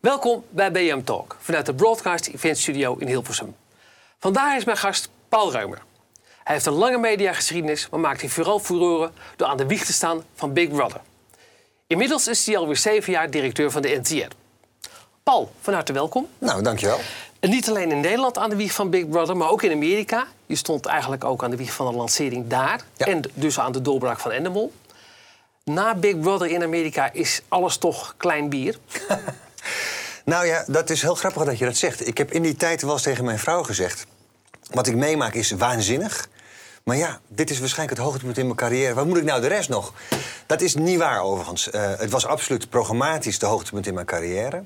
Welkom bij BM Talk vanuit de Broadcast Event Studio in Hilversum. Vandaag is mijn gast Paul Reumer. Hij heeft een lange mediageschiedenis, maar maakt hij vooral furoren door aan de wieg te staan van Big Brother. Inmiddels is hij alweer zeven jaar directeur van de NTR. Paul, van harte welkom. Nou, dankjewel. En niet alleen in Nederland aan de wieg van Big Brother, maar ook in Amerika. Je stond eigenlijk ook aan de wieg van de lancering daar. Ja. En dus aan de doorbraak van Endemol. Na Big Brother in Amerika is alles toch klein bier. Nou ja, dat is heel grappig dat je dat zegt. Ik heb in die tijd wel eens tegen mijn vrouw gezegd... wat ik meemaak is waanzinnig. Maar ja, dit is waarschijnlijk het hoogtepunt in mijn carrière. Wat moet ik nou de rest nog? Dat is niet waar overigens. Eh, het was absoluut programmatisch de hoogtepunt in mijn carrière.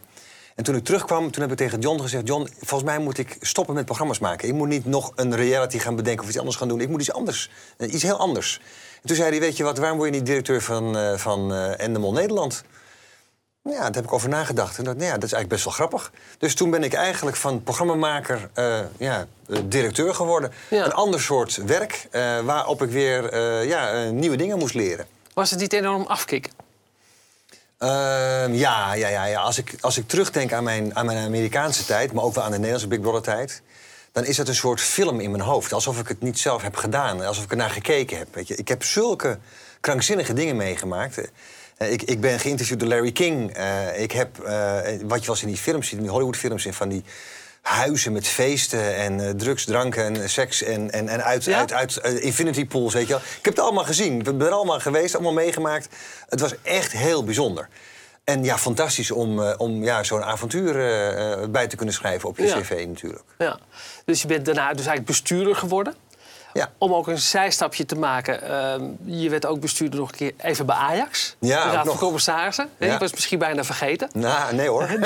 En toen ik terugkwam, toen heb ik tegen John gezegd... John, volgens mij moet ik stoppen met programma's maken. Ik moet niet nog een reality gaan bedenken of iets anders gaan doen. Ik moet iets anders, eh, iets heel anders. En toen zei hij, weet je wat, waarom word je niet directeur van, eh van Endemol Nederland? Ja, daar heb ik over nagedacht. En dat, nou ja, dat is eigenlijk best wel grappig. Dus toen ben ik eigenlijk van programmamaker eh, ja, eh, directeur geworden. Ja. Een ander soort werk eh, waarop ik weer ja, nieuwe dingen moest leren. Was het niet enorm afkicken? Ehm, ja, ja, ja, ja. Als, ik, als ik terugdenk aan mijn, aan mijn Amerikaanse tijd, maar ook wel aan de Nederlandse Big Brother tijd, dan is het een soort film in mijn hoofd. Alsof ik het niet zelf heb gedaan, alsof ik er naar gekeken heb. Weet je. Ik heb zulke krankzinnige dingen meegemaakt. Eh, ik, ik ben geïnterviewd door Larry King. Eh, ik heb, eh, wat je wel eens in die films ziet, in die Hollywood-films, van die huizen met feesten en eh, drugs, dranken en seks en, en, en uit, Ja? uit, uit infinity pools, weet je wel. Ik heb het allemaal gezien. Ik ben er allemaal geweest, allemaal meegemaakt. Het was echt heel bijzonder. En ja, fantastisch om, om ja, zo'n avontuur bij te kunnen schrijven op je Ja. cv natuurlijk. Ja. Dus je bent daarna dus eigenlijk bestuurder geworden. Ja. Om ook een zijstapje te maken. ehm, je werd ook bestuurder nog een keer even bij Ajax. Ja, de Raad van. Commissarissen. Ja. Ik was misschien bijna vergeten. Nou, nee hoor.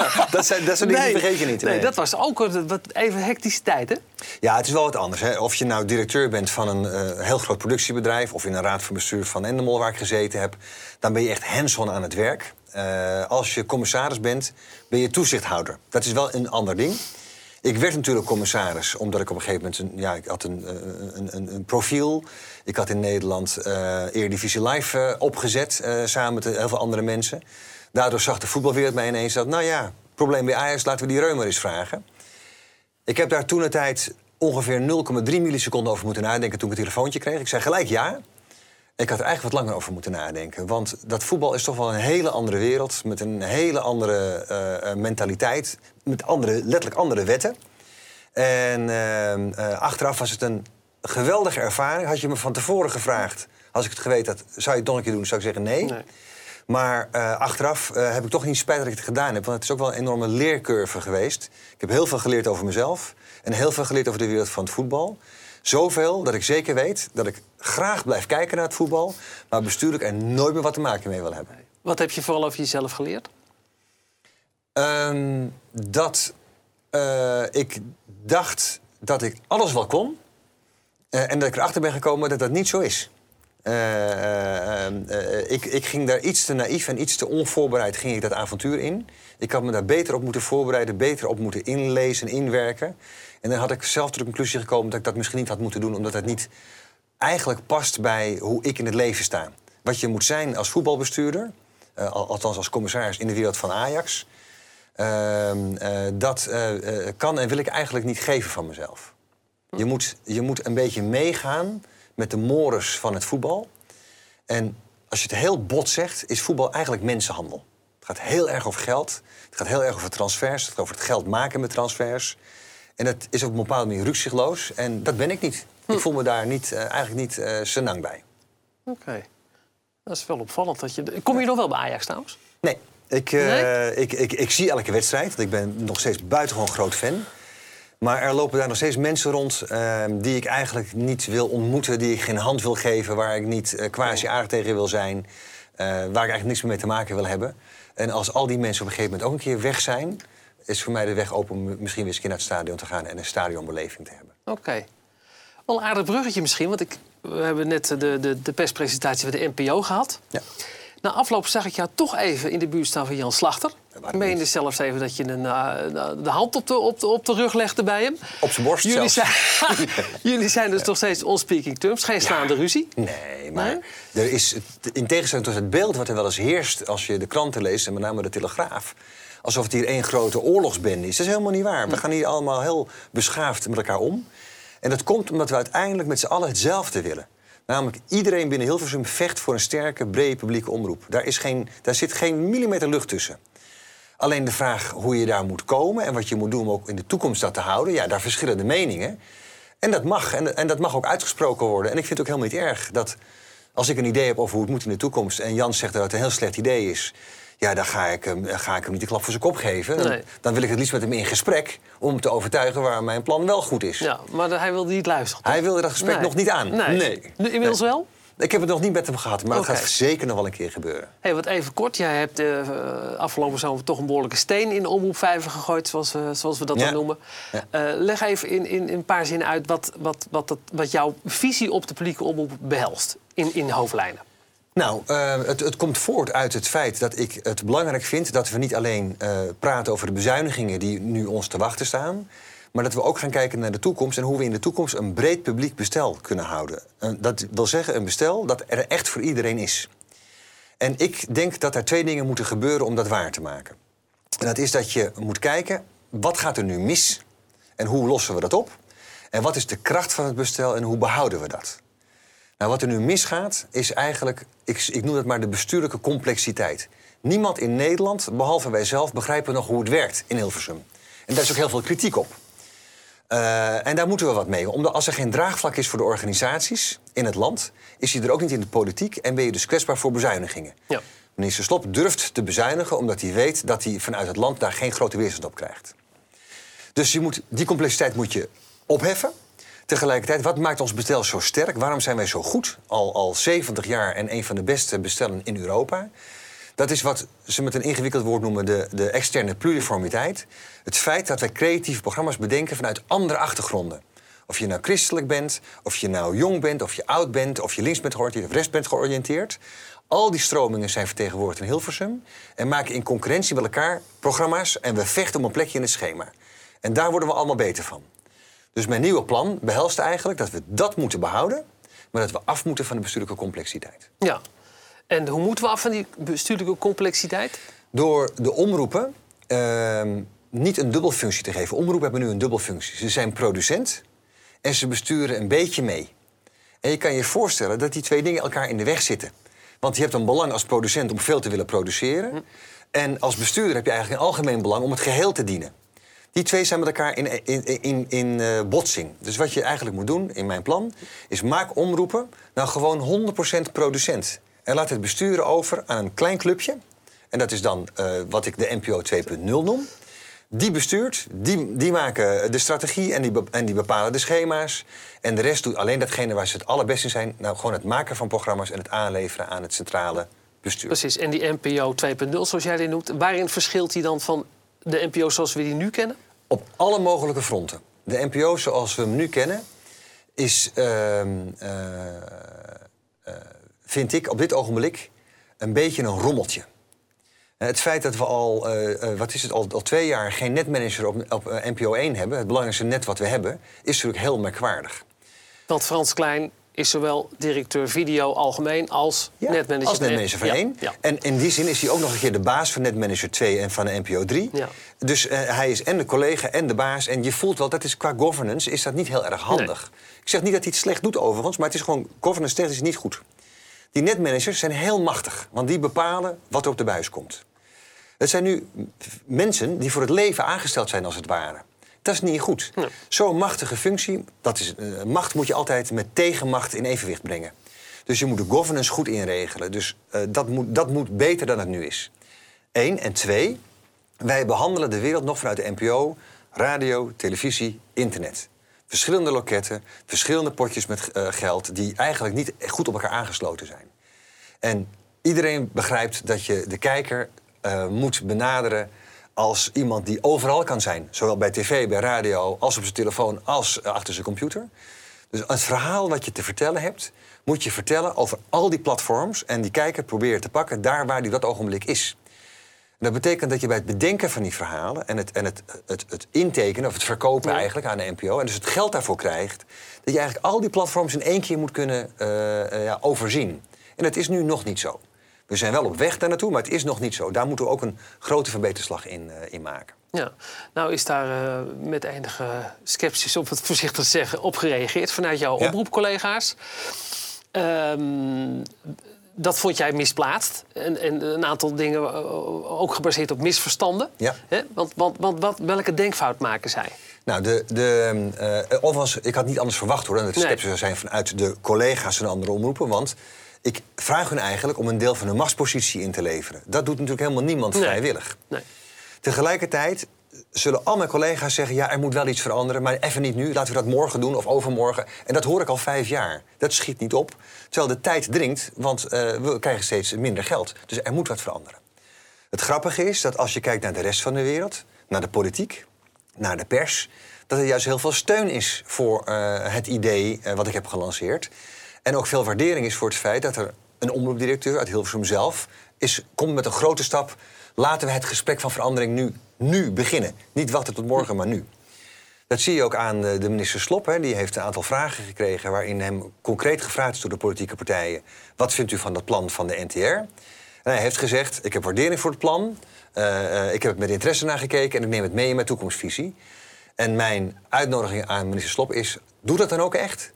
dat zijn, dat soort dingen die vergeet je niet. Nee, nee. dat was ook wat even hectische tijd, hè? Ja, het is wel wat anders. Hè. Of je nou directeur bent van een eh, heel groot productiebedrijf... of in een raad van bestuur van Endemol waar ik gezeten heb... dan ben je echt hands-on aan het werk. Eh, als je commissaris bent, ben je toezichthouder. Dat is wel een ander ding. Ik werd natuurlijk commissaris, omdat ik op een gegeven moment... Een, ja, ik had een, eh, een, een, een profiel. Ik had in Nederland eh Eredivisie Live eh, opgezet... samen met heel veel andere mensen. Daardoor zag de voetbalwereld mij ineens dat... nou ja, probleem bij Ajax, laten we die Reumer eens vragen. Ik heb daar toen de tijd ongeveer 0,3 milliseconden over moeten nadenken toen ik het telefoontje kreeg. Ik zei gelijk ja. Ik had er eigenlijk wat langer over moeten nadenken. Want dat voetbal is toch wel een hele andere wereld. Met een hele andere eh, eh, mentaliteit. Met andere, letterlijk andere wetten. En eh, eh, achteraf was het een geweldige ervaring. Had je me van tevoren gevraagd, als ik het geweten had... zou je het nog een keer doen? Zou ik zeggen nee. Nee. Maar achteraf heb ik toch niet spijt dat ik het gedaan heb. Want het is ook wel een enorme leercurve geweest. Ik heb heel veel geleerd over mezelf. En heel veel geleerd over de wereld van het voetbal. Zoveel dat ik zeker weet dat ik graag blijf kijken naar het voetbal. Maar bestuurlijk er nooit meer wat te maken mee wil hebben. Wat heb je vooral over jezelf geleerd? Ehm, dat eh, ik dacht dat ik alles wel kon. eh, en dat ik erachter ben gekomen dat dat niet zo is. Eh, eh, eh, ik, ik ging daar iets te naïef en iets te onvoorbereid ging ik dat avontuur in. Ik had me daar beter op moeten voorbereiden, beter op moeten inlezen, inwerken. En dan had ik zelf tot de conclusie gekomen dat ik dat misschien niet had moeten doen, omdat dat niet eigenlijk past bij hoe ik in het leven sta. Wat je moet zijn als voetbalbestuurder, eh, al- althans als commissaris in de wereld van Ajax, ehm, eh, dat eh, kan en wil ik eigenlijk niet geven van mezelf. Je moet, je moet een beetje meegaan met de mores van het voetbal. En als je het heel bot zegt, is voetbal eigenlijk mensenhandel. Het gaat heel erg over geld. Het gaat heel erg over transfers. Het gaat over het geld maken met transfers. En dat is op een bepaalde manier rukzichtloos. En dat ben ik niet. Ik voel me daar niet, eh, eigenlijk niet eh senang bij. Oké. Dat is wel opvallend. Dat je... Kom je nog wel bij Ajax trouwens? Nee. Ik, eh, Nee? Ik, ik, ik zie elke wedstrijd. Want ik ben nog steeds buitengewoon groot fan. Maar er lopen daar nog steeds mensen rond eh, die ik eigenlijk niet wil ontmoeten, die ik geen hand wil geven, waar ik niet eh, quasi aardig tegen wil zijn, waar ik eigenlijk niks meer mee te maken wil hebben. En als al die mensen op een gegeven moment ook een keer weg zijn, is voor mij de weg open om misschien weer eens naar het stadion te gaan en een stadionbeleving te hebben. Oké. Wel een aardig bruggetje misschien, want ik, we hebben net de, de, de perspresentatie van de NPO gehad. Ja. Na afloop zag ik jou toch even in de buurt staan van Jan Slachter. Ik meende zelfs even dat je een, eh, de hand op de, op, de, op de rug legde bij hem. Op zijn borst Jullie zelfs. zijn, jullie zijn dus nog steeds on speaking terms. Geen slaande ruzie. Nee, maar er is, in tegenstelling tot het beeld wat er wel eens heerst als je de kranten leest, en met name de Telegraaf, alsof het hier één grote oorlogsbende is. Dat is helemaal niet waar. We gaan hier allemaal heel beschaafd met elkaar om. En dat komt omdat we uiteindelijk met z'n allen hetzelfde willen. Namelijk, iedereen binnen Hilversum vecht voor een sterke, brede publieke omroep. Daar, is geen, daar zit geen millimeter lucht tussen. Alleen de vraag hoe je daar moet komen en wat je moet doen om ook in de toekomst dat te houden, ja, daar verschillen de meningen. En dat mag, en, en dat mag ook uitgesproken worden. En ik vind het ook helemaal niet erg dat als ik een idee heb over hoe het moet in de toekomst en Jan zegt dat het een heel slecht idee is, ja, dan ga ik hem, ga ik hem niet de klap voor zijn kop geven. Dan, Nee. dan wil ik het liefst met hem in gesprek om hem te overtuigen waar mijn plan wel goed is. Ja, maar hij wilde niet luisteren. toch? Hij wilde dat gesprek Nee. nog niet aan. Nee. Nu Inmiddels wel? Ik heb het nog niet met hem gehad, maar het gaat zeker nog wel een keer gebeuren. Hey, wat even kort. Jij hebt eh, afgelopen zomer toch een behoorlijke steen in de omroepvijver gegooid, zoals we, zoals we dat Ja. dan noemen. Ja. Eh, leg even in, in, in een paar zinnen uit wat, wat, wat, dat, wat jouw visie op de publieke omroep behelst. In, in hoofdlijnen. Nou, eh, het, het komt voort uit het feit dat ik het belangrijk vind dat we niet alleen praten over de bezuinigingen die nu ons te wachten staan, maar dat we ook gaan kijken naar de toekomst en hoe we in de toekomst een breed publiek bestel kunnen houden. Dat wil zeggen een bestel dat er echt voor iedereen is. En ik denk dat er twee dingen moeten gebeuren om dat waar te maken. En dat is dat je moet kijken, wat gaat er nu mis en hoe lossen we dat op? En wat is de kracht van het bestel en hoe behouden we dat? Nou, wat er nu misgaat, is eigenlijk, ik, ik noem het maar de bestuurlijke complexiteit. Niemand in Nederland, behalve wij zelf, begrijpen nog hoe het werkt in Hilversum. En daar is ook heel veel kritiek op. Eh, en daar moeten we wat mee. Omdat als er geen draagvlak is voor de organisaties in het land, is hij er ook niet in de politiek en ben je dus kwetsbaar voor bezuinigingen. Ja. Minister Slop durft te bezuinigen omdat hij weet dat hij vanuit het land daar geen grote weerstand op krijgt. Dus je moet, die complexiteit moet je opheffen. Tegelijkertijd, wat maakt ons bestel zo sterk? Waarom zijn wij zo goed? Al, al 70 jaar en een van de beste bestellen in Europa. Dat is wat ze met een ingewikkeld woord noemen de, de externe pluriformiteit. Het feit dat wij creatieve programma's bedenken vanuit andere achtergronden. Of je nou christelijk bent, of je nou jong bent, of je oud bent, of je links bent georiënteerd of rechts bent georiënteerd. Al die stromingen zijn vertegenwoordigd in Hilversum en maken in concurrentie met elkaar programma's en we vechten om een plekje in het schema. En daar worden we allemaal beter van. Dus mijn nieuwe plan behelst eigenlijk dat we dat moeten behouden, maar dat we af moeten van de bestuurlijke complexiteit. ja. En hoe moeten we af van die bestuurlijke complexiteit? Door de omroepen ehm, niet een dubbelfunctie te geven. Omroepen hebben nu een dubbelfunctie. Ze zijn producent en ze besturen een beetje mee. En je kan je voorstellen dat die twee dingen elkaar in de weg zitten. Want je hebt een belang als producent om veel te willen produceren. En als bestuurder heb je eigenlijk een algemeen belang om het geheel te dienen. Die twee zijn met elkaar in, in, in, in eh, botsing. Dus wat je eigenlijk moet doen, in mijn plan, is maak omroepen nou gewoon 100% producent. En laat het besturen over aan een klein clubje. En dat is dan eh, wat ik de NPO 2.0 noem. Die bestuurt, die, die maken de strategie en die, en die bepalen de schema's. En de rest doet alleen datgene waar ze het allerbeste in zijn. Nou, gewoon het maken van programma's en het aanleveren aan het centrale bestuur. Precies. En die NPO 2.0, zoals jij die noemt, waarin verschilt die dan van de NPO zoals we die nu kennen? Op alle mogelijke fronten. De NPO zoals we hem nu kennen, is, ehm, eh, eh, vind ik op dit ogenblik een beetje een rommeltje. Eh, Het feit dat we al, eh, eh, wat is het, al, al twee jaar geen netmanager op, op NPO 1 hebben, het belangrijkste net wat we hebben, is natuurlijk heel merkwaardig. Want Frans Klein is zowel directeur video algemeen als Ja, netmanager. als netmanager van Ja, 1. Ja. En in die zin is hij ook nog een keer de baas van netmanager 2 en van de NPO 3. Ja. Dus hij is en de collega en de baas. En je voelt wel, dat is qua governance is dat niet heel erg handig. Ik zeg niet dat hij het slecht doet overigens, maar het is gewoon governance technisch niet goed. Die netmanagers zijn heel machtig, want die bepalen wat er op de buis komt. Het zijn nu mensen die voor het leven aangesteld zijn als het ware. Dat is niet goed. Nee. Zo'n machtige functie, dat is, eh, macht moet je altijd met tegenmacht in evenwicht brengen. Dus je moet de governance goed inregelen. Dus eh, dat, moet, dat moet beter dan het nu is. Eén. En twee, wij behandelen de wereld nog vanuit de NPO, radio, televisie, internet. Verschillende loketten, verschillende potjes met eh, geld... die eigenlijk niet goed op elkaar aangesloten zijn. En iedereen begrijpt dat je de kijker eh, moet benaderen als iemand die overal kan zijn. Zowel bij tv, bij radio, als op zijn telefoon, als eh, achter zijn computer. Dus het verhaal wat je te vertellen hebt, moet je vertellen over al die platforms... en die kijker proberen te pakken daar waar die dat ogenblik is. Dat betekent dat je bij het bedenken van die verhalen... en het, en het, het, het intekenen of het verkopen Ja. eigenlijk aan de NPO... en dus het geld daarvoor krijgt... dat je eigenlijk al die platforms in één keer moet kunnen eh, eh, ja, overzien. En dat is nu nog niet zo. We zijn wel op weg daar naartoe, maar het is nog niet zo. Daar moeten we ook een grote verbeterslag in, eh, in maken. Ja, nou is daar uh, met enige sceptisch, om het voorzichtig zeggen, op gereageerd vanuit jouw ja. oproepcollega's. Um, dat vond jij misplaatst. En, en, een aantal dingen eh, ook gebaseerd op misverstanden. Ja. Want, want, want wat, welke denkfout maken zij? Nou, de, de, uh, overigens, ik had niet anders verwacht hoor... dat het sceptisch zou zijn vanuit de collega's en andere omroepen. Want ik vraag hun eigenlijk om een deel van hun machtspositie in te leveren. Dat doet natuurlijk helemaal niemand nee. vrijwillig. Nee. Tegelijkertijd zullen al mijn collega's zeggen... ja, er moet wel iets veranderen, maar even niet nu. Laten we dat morgen doen of overmorgen. En dat hoor ik al vijf jaar. Dat schiet niet op. Terwijl de tijd dringt, want uh, we krijgen steeds minder geld. Dus er moet wat veranderen. Het grappige is dat als je kijkt naar de rest van de wereld... naar de politiek, naar de pers... dat er juist heel veel steun is voor uh, het idee uh, wat ik heb gelanceerd. En ook veel waardering is voor het feit dat er een omroepdirecteur uit Hilversum zelf... Is, komt met een grote stap laten we het gesprek van verandering nu, nu beginnen. Niet wachten tot morgen, maar nu. Dat zie je ook aan de minister Slop. Hè. Die heeft een aantal vragen gekregen waarin hem concreet gevraagd is door de politieke partijen... wat vindt u van dat plan van de NTR? En hij heeft gezegd, ik heb waardering voor het plan. Uh, uh, ik heb het met interesse naar gekeken en ik neem het mee in mijn toekomstvisie. En mijn uitnodiging aan minister Slop is, doe dat dan ook echt.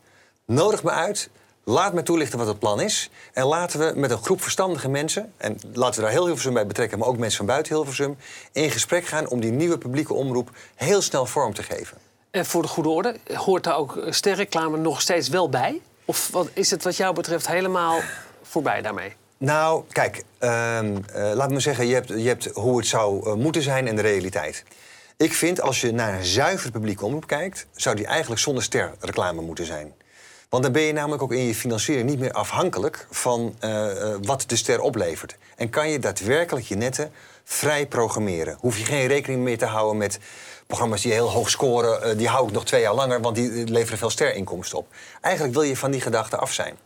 Nodig me uit, Laat me toelichten wat het plan is. En laten we met een groep verstandige mensen... en laten we daar heel Hilversum bij betrekken... maar ook mensen van buiten Hilversum... in gesprek gaan om die nieuwe publieke omroep... heel snel vorm te geven. En voor de goede orde, hoort daar ook sterreclame nog steeds wel bij? Of wat, is het wat jou betreft helemaal voorbij daarmee? Nou, kijk, uh, uh, laat me zeggen... Je hebt, je hebt hoe het zou uh, moeten zijn en de realiteit. Ik vind, als je naar een zuiver publieke omroep kijkt... zou die eigenlijk zonder sterreclame moeten zijn. Want dan ben je namelijk ook in je financiering niet meer afhankelijk van uh, uh, wat de ster oplevert. En kan je daadwerkelijk je netten vrij programmeren. Hoef je geen rekening meer te houden met programma's die heel hoog scoren. Uh, die hou ik nog twee jaar langer, want die leveren veel sterinkomsten op. Eigenlijk wil je van die gedachte af zijn.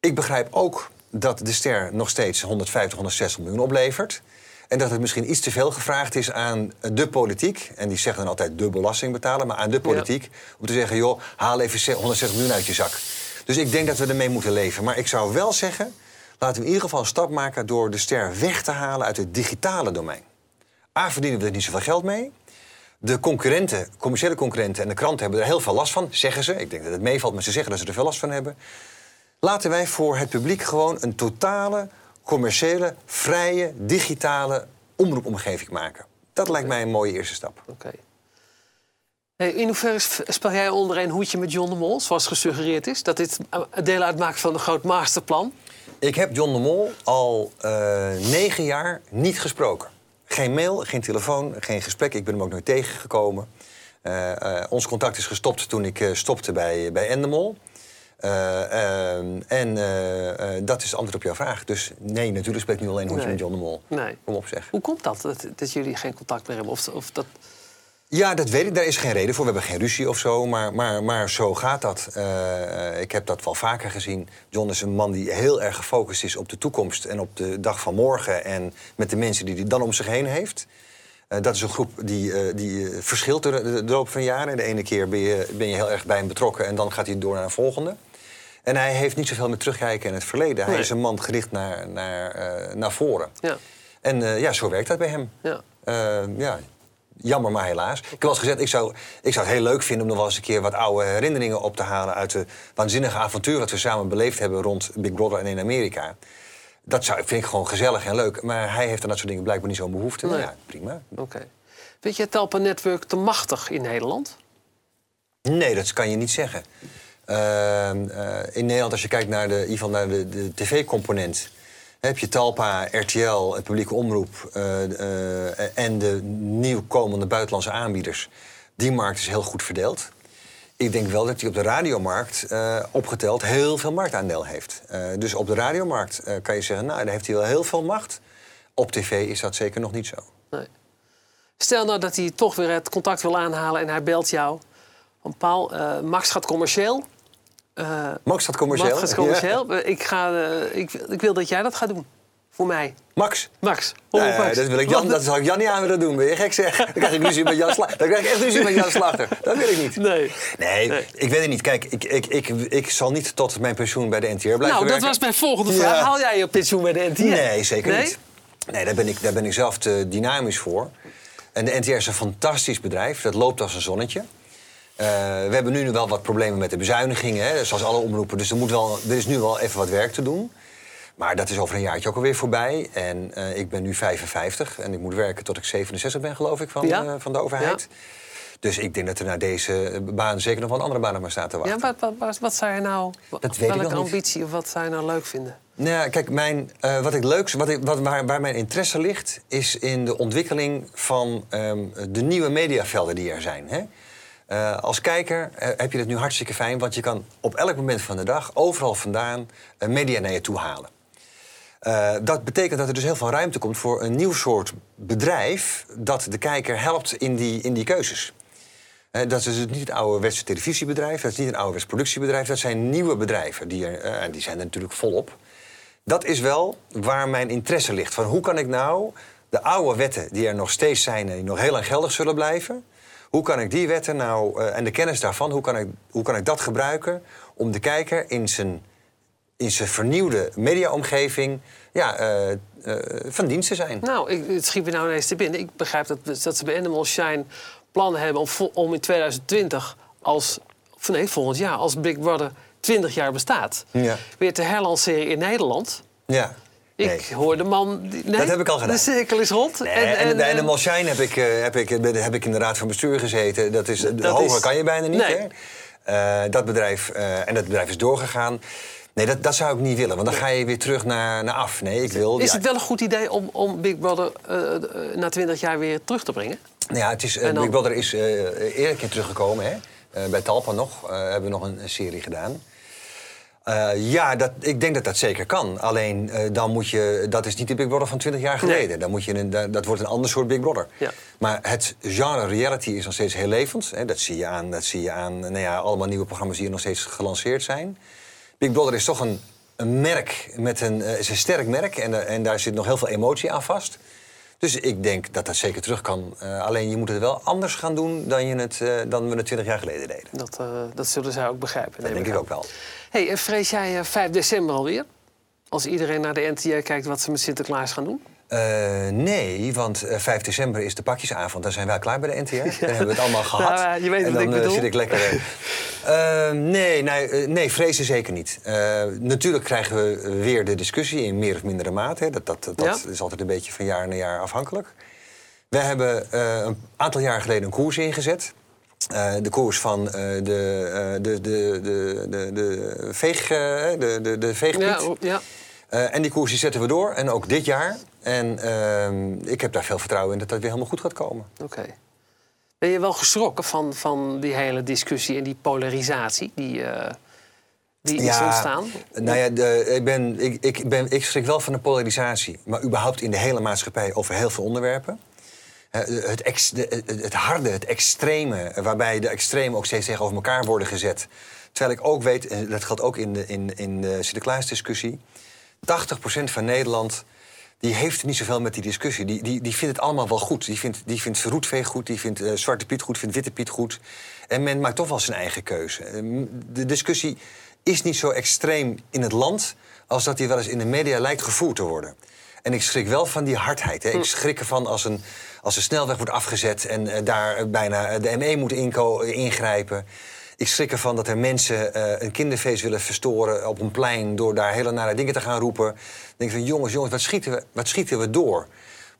Ik begrijp ook dat de ster nog steeds 150, 160 miljoen oplevert. En dat het misschien iets te veel gevraagd is aan de politiek. En die zeggen dan altijd de belasting betalen. Maar aan de politiek. Ja. Om te zeggen, joh, haal even 160 miljoen uit je zak. Dus ik denk dat we ermee moeten leven. Maar ik zou wel zeggen, laten we in ieder geval een stap maken... door de ster weg te halen uit het digitale domein. A, verdienen we er niet zoveel geld mee. De concurrenten, commerciële concurrenten en de kranten hebben er heel veel last van, zeggen ze. Ik denk dat het meevalt, maar ze zeggen dat ze er veel last van hebben. Laten wij voor het publiek gewoon een totale commerciële, vrije, digitale omroepomgeving maken. Dat lijkt mij een mooie eerste stap. Oké. Okay. Hey, in hoeverre spel jij onder een hoedje met John de Mol, zoals gesuggereerd is? Dat dit deel uitmaakt van een groot masterplan? Ik heb John de Mol al uh, negen jaar niet gesproken. Geen mail, geen telefoon, geen gesprek. Ik ben hem ook nooit tegengekomen. Uh, uh, ons contact is gestopt toen ik stopte bij, bij Endemol. Uh, en uh, dat is het antwoord op jouw vraag. Dus nee, natuurlijk spreek ik nu alleen hondje nee. met John de Mol. Nee. Kom op, zeg. Hoe komt dat, dat, dat jullie geen contact meer hebben? Of, of dat... Ja, dat weet ik. Daar is geen reden voor. We hebben geen ruzie of zo, maar, maar, maar zo gaat dat. Uh, ik heb dat wel vaker gezien. John is een man die heel erg gefocust is op de toekomst... en op de dag van morgen en met de mensen die hij dan om zich heen heeft. Uh, dat is een groep die, uh, die verschilt de, de, de loop van jaren. De ene keer ben je, ben je heel erg bij hem betrokken... en dan gaat hij door naar een volgende. En hij heeft niet zoveel met terugkijken in het verleden. Hij nee. is een man gericht naar, naar, uh, naar voren. Ja. En uh, ja, zo werkt dat bij hem. Ja. Uh, ja. Jammer, maar helaas. Ik heb eens gezegd, ik zou, ik zou het heel leuk vinden... om nog wel eens een keer wat oude herinneringen op te halen... uit de waanzinnige avontuur wat we samen beleefd hebben... rond Big Brother en in Amerika. Dat zou, vind ik gewoon gezellig en leuk. Maar hij heeft aan dat soort dingen blijkbaar niet zo'n behoefte. Nee. Ja, prima. Oké. Okay. Vind je het Talpa Network te machtig in Nederland? Nee, dat kan je niet zeggen. Uh, uh, in Nederland, als je kijkt naar de, de, de tv-component... heb je Talpa, RTL, het publieke omroep... Uh, en de nieuwkomende buitenlandse aanbieders. Die markt is heel goed verdeeld. Ik denk wel dat hij op de radiomarkt opgeteld heel veel marktaandeel heeft. dus op de radiomarkt kan je zeggen, nou, daar heeft hij wel heel veel macht. Op tv is dat zeker nog niet zo. Nee. Stel nou dat hij toch weer het contact wil aanhalen en hij belt jou... Paul, Max gaat commercieel... Uh, Max gaat commercieel. Max gaat commercieel. Ja. Ik, ga, uh, ik, ik, wil dat jij dat gaat doen. Voor mij. Max. Max. Nee, dat, wil ik Jan, dat zou ik Jan niet aan willen doen. Ben je gek zeg? Dan krijg ik ruzie met Jan Slachter. Dan krijg ik echt ruzie met Jan Slachter. Dat wil ik niet. Nee. Nee, Nee. ik weet het niet. Kijk, ik, ik, ik, ik zal niet tot mijn pensioen bij de NTR blijven Nou, dat werken. was mijn volgende vraag. Ja. Haal jij je pensioen bij de NTR? Nee, zeker niet. Nee, daar ben, ik, daar ben ik zelf te dynamisch voor. En de NTR is een fantastisch bedrijf. Dat loopt als een zonnetje. Eh, we hebben nu wel wat problemen met de bezuinigingen, hè, zoals alle omroepen. Dus er, moet wel, er is nu wel even wat werk te doen. Maar dat is over een jaartje ook alweer voorbij. En eh, ik ben nu 55 en ik moet werken tot ik 67 ben, geloof ik, van, Ja. eh, van de overheid. Dus ik denk dat er naar deze baan zeker nog wel een andere baan op me staat te wachten. Ja, wat, wat, wat, wat zou je nou... Dat weet ik welke niet. ambitie of wat zou je nou leuk vinden? Nou, ja, kijk, mijn, wat ik leuk, wat ik, wat, waar, waar mijn interesse ligt, is in de ontwikkeling van ehm, de nieuwe mediavelden die er zijn. Hè? Eh, als kijker eh, heb je het nu hartstikke fijn, want je kan op elk moment van de dag overal vandaan eh, media naar je toe halen. Dat betekent dat er dus heel veel ruimte komt voor een nieuw soort bedrijf dat de kijker helpt in die, in die keuzes. Dat is dus niet het ouderwetse televisiebedrijf, dat is niet een ouderwets productiebedrijf, dat zijn nieuwe bedrijven. Die er, en die zijn er natuurlijk volop. Dat is wel waar mijn interesse ligt. Van hoe kan ik nou de oude wetten die er nog steeds zijn en die nog heel lang geldig zullen blijven, hoe kan ik die wetten nou eh, en de kennis daarvan, hoe kan, ik, hoe kan ik dat gebruiken om de kijker in zijn, in zijn vernieuwde mediaomgeving ja, eh, eh, van dienst te zijn? Nou, ik, het schiet me nou ineens te binnen. Ik begrijp dat, dat ze bij Animal Shine plannen hebben om, om in 2020 als... Of nee, volgend jaar, als Big Brother 20 jaar bestaat... Ja. weer te herlanceren in Nederland. Ja. Ik Nee. hoor de man... die- Nee, Dat heb ik al gedaan. De cirkel is rond. Nee, en, bij Animal Shine heb ik, eh, heb, ik, heb ik in de raad van bestuur gezeten. Dat is, Dat hoger is- kan je bijna niet. Nee. Hè? Eh, dat bedrijf, eh, en dat bedrijf is doorgegaan. Nee, dat, dat zou ik niet willen, want dan ga je weer terug naar, naar af. Nee, ik wil. Is ja, het wel een goed idee om, om Big Brother eh, eh, na 20 jaar weer terug te brengen? Nou ja, het is, eh, En dan- Big Brother is eh eerder een keer teruggekomen. Hè? Eh, bij Talpa nog eh, hebben we nog een, een serie gedaan. Eh, ja, dat, ik denk dat dat zeker kan. Alleen eh, dan moet je. Dat is niet de Big Brother van 20 jaar geleden. Nee. Dan moet je een, dat dat wordt een ander soort Big Brother. Ja. Maar het genre reality is nog steeds heel levend. Hè? Dat zie je aan, dat zie je aan nou ja, allemaal nieuwe programma's die er nog steeds gelanceerd zijn. Big Brother is toch een, een merk, met een, eh, is een sterk merk. En, en daar zit nog heel veel emotie aan vast. Dus ik denk dat dat zeker terug kan. Alleen je moet het wel anders gaan doen dan, je het, dan we het 20 jaar geleden deden. Dat, dat zullen zij ook begrijpen. Dat denk ik aan. ook wel. Hey, en vrees jij eh, 5 december alweer? Als iedereen naar de NTR kijkt wat ze met Sinterklaas gaan doen? Eh, nee, want eh, 5 december is de pakjesavond. Dan zijn wij klaar bij de NTR. Dan hebben we het allemaal gehad. Nou, eh, je weet en wat dan ik eh, bedoel. zit ik lekker. eh. Eh, nee, nee, eh, nee, vrezen zeker niet. Eh, natuurlijk krijgen we weer de discussie in meer of mindere mate. Dat, dat, dat Ja. is altijd een beetje van jaar naar jaar afhankelijk. We hebben eh, een aantal jaar geleden een koers ingezet. Eh, de koers van eh, de, eh, de, de, de, de, de, veeg, de, de, de veegpiet. Ja, oh, ja. En die koers die zetten we door, en ook dit jaar. En ehm, ik heb daar veel vertrouwen in dat dat weer helemaal goed gaat komen. Oké. Ben je wel geschrokken van, van die hele discussie en die polarisatie die, die is ontstaan? Nou ja, de, ik, ben, ik, ik, ben, ik schrik wel van de polarisatie. Maar überhaupt in de hele maatschappij over heel veel onderwerpen. Eh, Het, ex, de- het, harde, het extreme, waarbij de extremen ook steeds tegenover elkaar worden gezet. Terwijl ik ook weet, en dat geldt ook in de, in, in de Sinterklaasdiscussie... 80% van Nederland die heeft niet zoveel met die discussie. Die, die, die vindt het allemaal wel goed. Die vindt, die vindt goed, die vindt eh, Zwarte Piet goed, vindt Witte Piet goed. En men maakt toch wel zijn eigen keuze. De discussie is niet zo extreem in het land... als dat die wel eens in de media lijkt gevoerd te worden. En ik schrik wel van die hardheid. Hè. Ik schrik ervan als een, als een snelweg wordt afgezet... en eh, daar bijna eh, de ME moet inko- ingrijpen... Ik schrik ervan dat er mensen eh, een kinderfeest willen verstoren op een plein... door daar hele nare dingen te gaan roepen. Dan denk ik van, jongens, jongens, wat schieten we, wat schieten we door?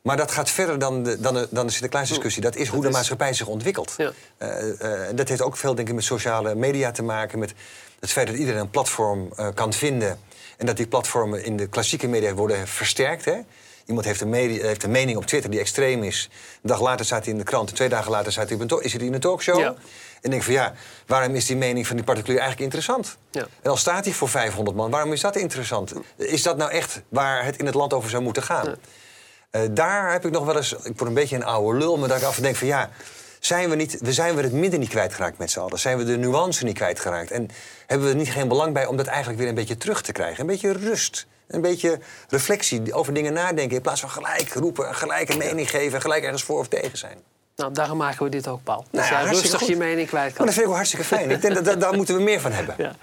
Maar dat gaat verder dan de, dan de, dan de Sinterklaasdiscussie. Dat is hoe de is- maatschappij zich ontwikkelt. Ja. Dat heeft ook veel denk ik, met sociale media te maken. Met het feit dat iedereen een platform kan vinden. En dat die platformen in de klassieke media worden versterkt. Hè? Iemand heeft een, media, heeft een mening op Twitter die extreem is. Een dag later staat hij in de krant. En twee dagen later staat hij op een talk- is hij in een talkshow. Ja. En denk van ja, waarom is die mening van die particulier eigenlijk interessant? Ja. En al staat hij voor 500 man, waarom is dat interessant? Is dat nou echt waar het in het land over zou moeten gaan? Ja. Eh, daar heb ik nog wel eens, ik word een beetje een oude lul, maar dat ik af en denk van ja, zijn we, niet, we zijn we het midden niet kwijtgeraakt met z'n allen. Zijn we de nuance niet kwijtgeraakt. En hebben we er niet geen belang bij om dat eigenlijk weer een beetje terug te krijgen. Een beetje rust. Een beetje reflectie over dingen nadenken. In plaats van gelijk roepen, gelijk een mening geven... en gelijk ergens voor of tegen zijn. Nou, daarom maken we dit ook, Paul. Dat Nou ja, jij hartstikke rustig je goed. mening kwijt Maar kan. dat vind ik wel hartstikke fijn. Ik denk dat, dat daar moeten we meer van hebben. Ja.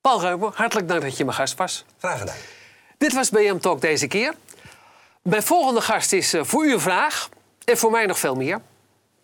Paul Reumer, hartelijk dank dat je mijn gast was. Graag gedaan. Dit was BM Talk deze keer. Mijn volgende gast is eh, voor u een vraag. En voor mij nog veel meer.